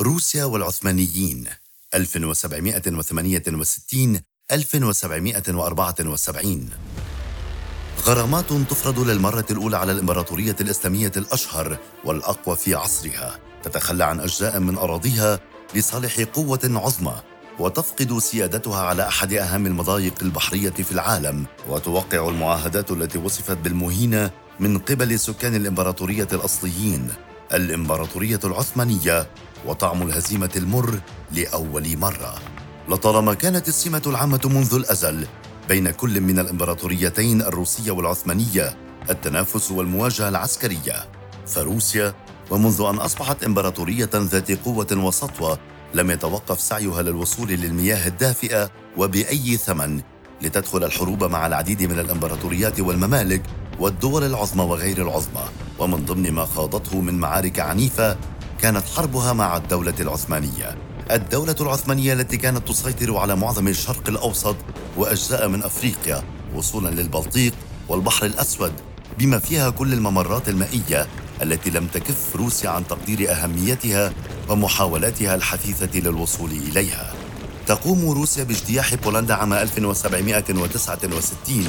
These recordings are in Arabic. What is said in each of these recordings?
روسيا والعثمانيين. 1768 1774 غرامات تفرض للمرة الأولى على الإمبراطورية الإسلامية الأشهر والأقوى في عصرها. تتخلى عن أجزاء من أراضيها لصالح قوة عظمى وتفقد سيادتها على أحد أهم المضايق البحرية في العالم وتوقع المعاهدات التي وصفت بالمهينة من قبل سكان الإمبراطورية الأصليين. الإمبراطورية العثمانية وطعم الهزيمة المر لأول مرة. لطالما كانت السمة العامة منذ الأزل بين كل من الإمبراطوريتين الروسية والعثمانية التنافس والمواجهة العسكرية. فروسيا ومنذ أن أصبحت إمبراطورية ذات قوة وسطوة لم يتوقف سعيها للوصول للمياه الدافئة وبأي ثمن لتدخل الحروب مع العديد من الإمبراطوريات والممالك والدول العظمى وغير العظمى. ومن ضمن ما خاضته من معارك عنيفة كانت حربها مع الدولة العثمانية. الدولة العثمانية التي كانت تسيطر على معظم الشرق الأوسط وأجزاء من أفريقيا وصولا للبلطيق والبحر الأسود بما فيها كل الممرات المائية التي لم تكف روسيا عن تقدير أهميتها ومحاولاتها الحثيثة للوصول إليها. تقوم روسيا باجتياح بولندا عام 1769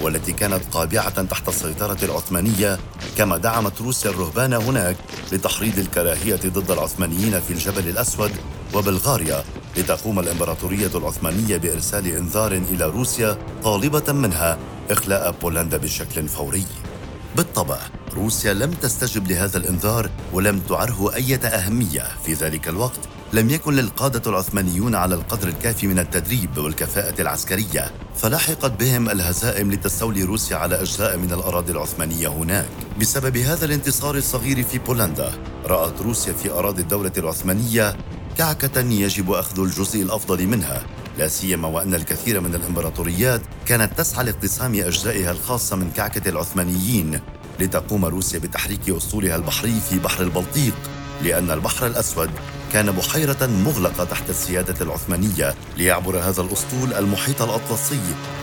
والتي كانت قابعة تحت السيطرة العثمانية كما دعمت روسيا الرهبان هناك لتحريض الكراهية ضد العثمانيين في الجبل الأسود وبلغاريا لتقوم الإمبراطورية العثمانية بإرسال إنذار إلى روسيا طالبة منها إخلاء بولندا بشكل فوري. بالطبع روسيا لم تستجب لهذا الإنذار ولم تعره أي أهمية في ذلك الوقت لم يكن للقادة العثمانيون على القدر الكافي من التدريب والكفاءة العسكرية فلاحقت بهم الهزائم لتستولي روسيا على أجزاء من الأراضي العثمانية هناك. بسبب هذا الانتصار الصغير في بولندا رأت روسيا في أراضي الدولة العثمانية كعكة يجب أخذ الجزء الأفضل منها لا سيما وأن الكثير من الإمبراطوريات كانت تسعى لاقتسام أجزائها الخاصة من كعكة العثمانيين لتقوم روسيا بتحريك أسطولها البحري في بحر البلطيق لأن البحر الأسود كان بحيرة مغلقة تحت السيادة العثمانية ليعبر هذا الأسطول المحيط الأطلسي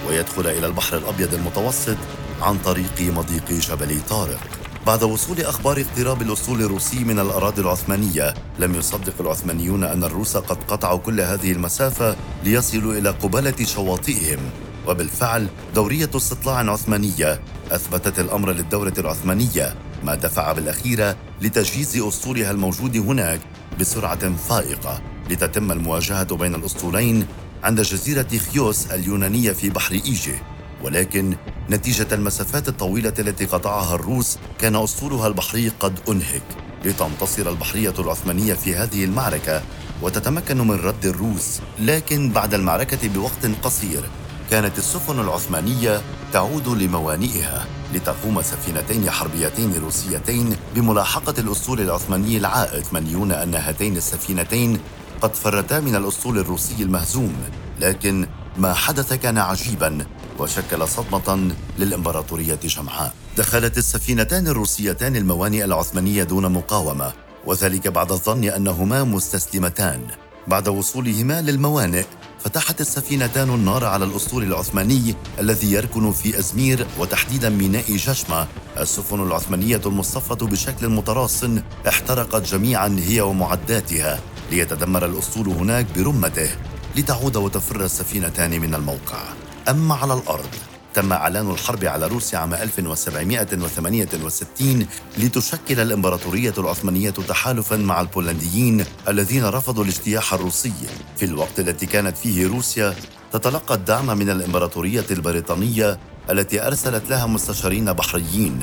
ويدخل إلى البحر الأبيض المتوسط عن طريق مضيق جبل طارق. بعد وصول أخبار اقتراب الأسطول الروسي من الأراضي العثمانية لم يصدق العثمانيون أن الروس قد قطعوا كل هذه المسافة ليصلوا إلى قبالة شواطئهم. وبالفعل دورية استطلاع عثمانية أثبتت الأمر للدولة العثمانية ما دفع بالأخيرة لتجهيز أسطولها الموجود هناك بسرعة فائقة لتتم المواجهة بين الأسطولين عند جزيرة خيوس اليونانية في بحر إيجي. ولكن نتيجة المسافات الطويلة التي قطعها الروس كان أسطولها البحري قد أنهك. لتنتصر البحرية العثمانية في هذه المعركة وتتمكن من رد الروس. لكن بعد المعركة بوقت قصير كانت السفن العثمانية تعود لموانئها. لتقوم سفينتين حربيتين روسيتين بملاحقة الأسطول العثماني العائد. منيون أن هاتين السفينتين قد فرتا من الأسطول الروسي المهزوم لكن ما حدث كان عجيبا وشكل صدمة للإمبراطورية جمعاء دخلت السفينتان الروسيتان الموانئ العثمانية دون مقاومة وذلك بعد الظن أنهما مستسلمتان. بعد وصولهما للموانئ فتحت السفينتان النار على الأسطول العثماني الذي يركن في أزمير وتحديدا ميناء جشمة. السفن العثمانية المصفة بشكل متراص احترقت جميعا هي ومعداتها ليتدمر الأسطول هناك برمته لتعود وتفر السفينتان من الموقع. أما على الأرض تم إعلان الحرب على روسيا عام 1768 لتشكل الإمبراطورية العثمانية تحالفا مع البولنديين الذين رفضوا الاجتياح الروسي. في الوقت الذي كانت فيه روسيا تتلقى الدعم من الإمبراطورية البريطانية التي أرسلت لها مستشارين بحريين.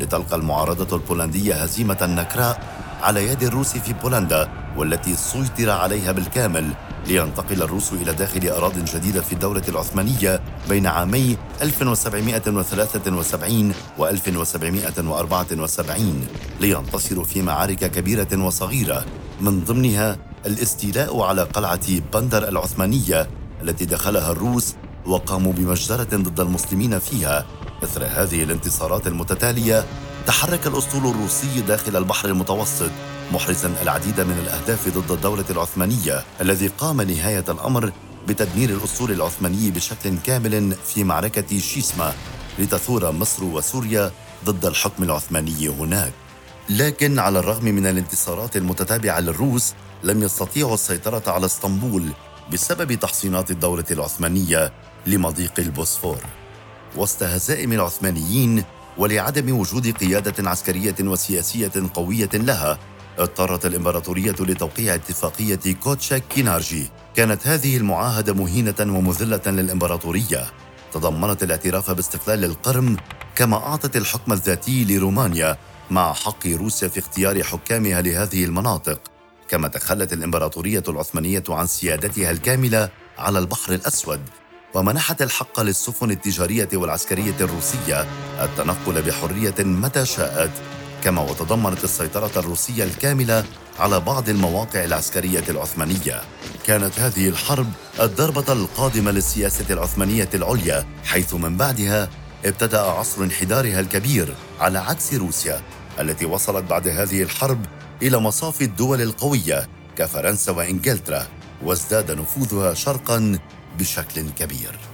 لتلقى المعارضة البولندية هزيمة نكراء على يد الروس في بولندا والتي سيطر عليها بالكامل لينتقل الروس إلى داخل أراضٍ جديدة في الدولة العثمانية بين عامي 1773 و 1774 لينتصروا في معارك كبيرة وصغيرة. من ضمنها الاستيلاء على قلعة بندر العثمانية التي دخلها الروس وقاموا بمجزرة ضد المسلمين فيها إثر هذه الانتصارات المتتالية تحرك الأسطول الروسي داخل البحر المتوسط محرزا العديد من الأهداف ضد الدولة العثمانية الذي قام نهاية الأمر بتدمير الأسطول العثماني بشكل كامل في معركة شيسما لتثور مصر وسوريا ضد الحكم العثماني هناك. لكن على الرغم من الانتصارات المتتابعة للروس لم يستطيعوا السيطرة على اسطنبول بسبب تحصينات الدولة العثمانية لمضيق البوسفور. وسط هزائم العثمانيين ولعدم وجود قيادة عسكرية وسياسية قوية لها اضطرت الإمبراطورية لتوقيع اتفاقية كوتشاك كينارجي. كانت هذه المعاهدة مهينة ومذلة للإمبراطورية. تضمنت الاعتراف باستقلال القرم كما أعطت الحكم الذاتي لرومانيا مع حق روسيا في اختيار حكامها لهذه المناطق. كما تخلت الإمبراطورية العثمانية عن سيادتها الكاملة على البحر الأسود. ومنحت الحق للسفن التجارية والعسكرية الروسية التنقل بحرية متى شاءت كما وتضمنت السيطرة الروسية الكاملة على بعض المواقع العسكرية العثمانية. كانت هذه الحرب الضربة القادمة للسياسة العثمانية العليا، حيث من بعدها ابتدأ عصر انحدارها الكبير على عكس روسيا التي وصلت بعد هذه الحرب إلى مصاف الدول القوية كفرنسا وإنجلترا وازداد نفوذها شرقا بشكل كبير.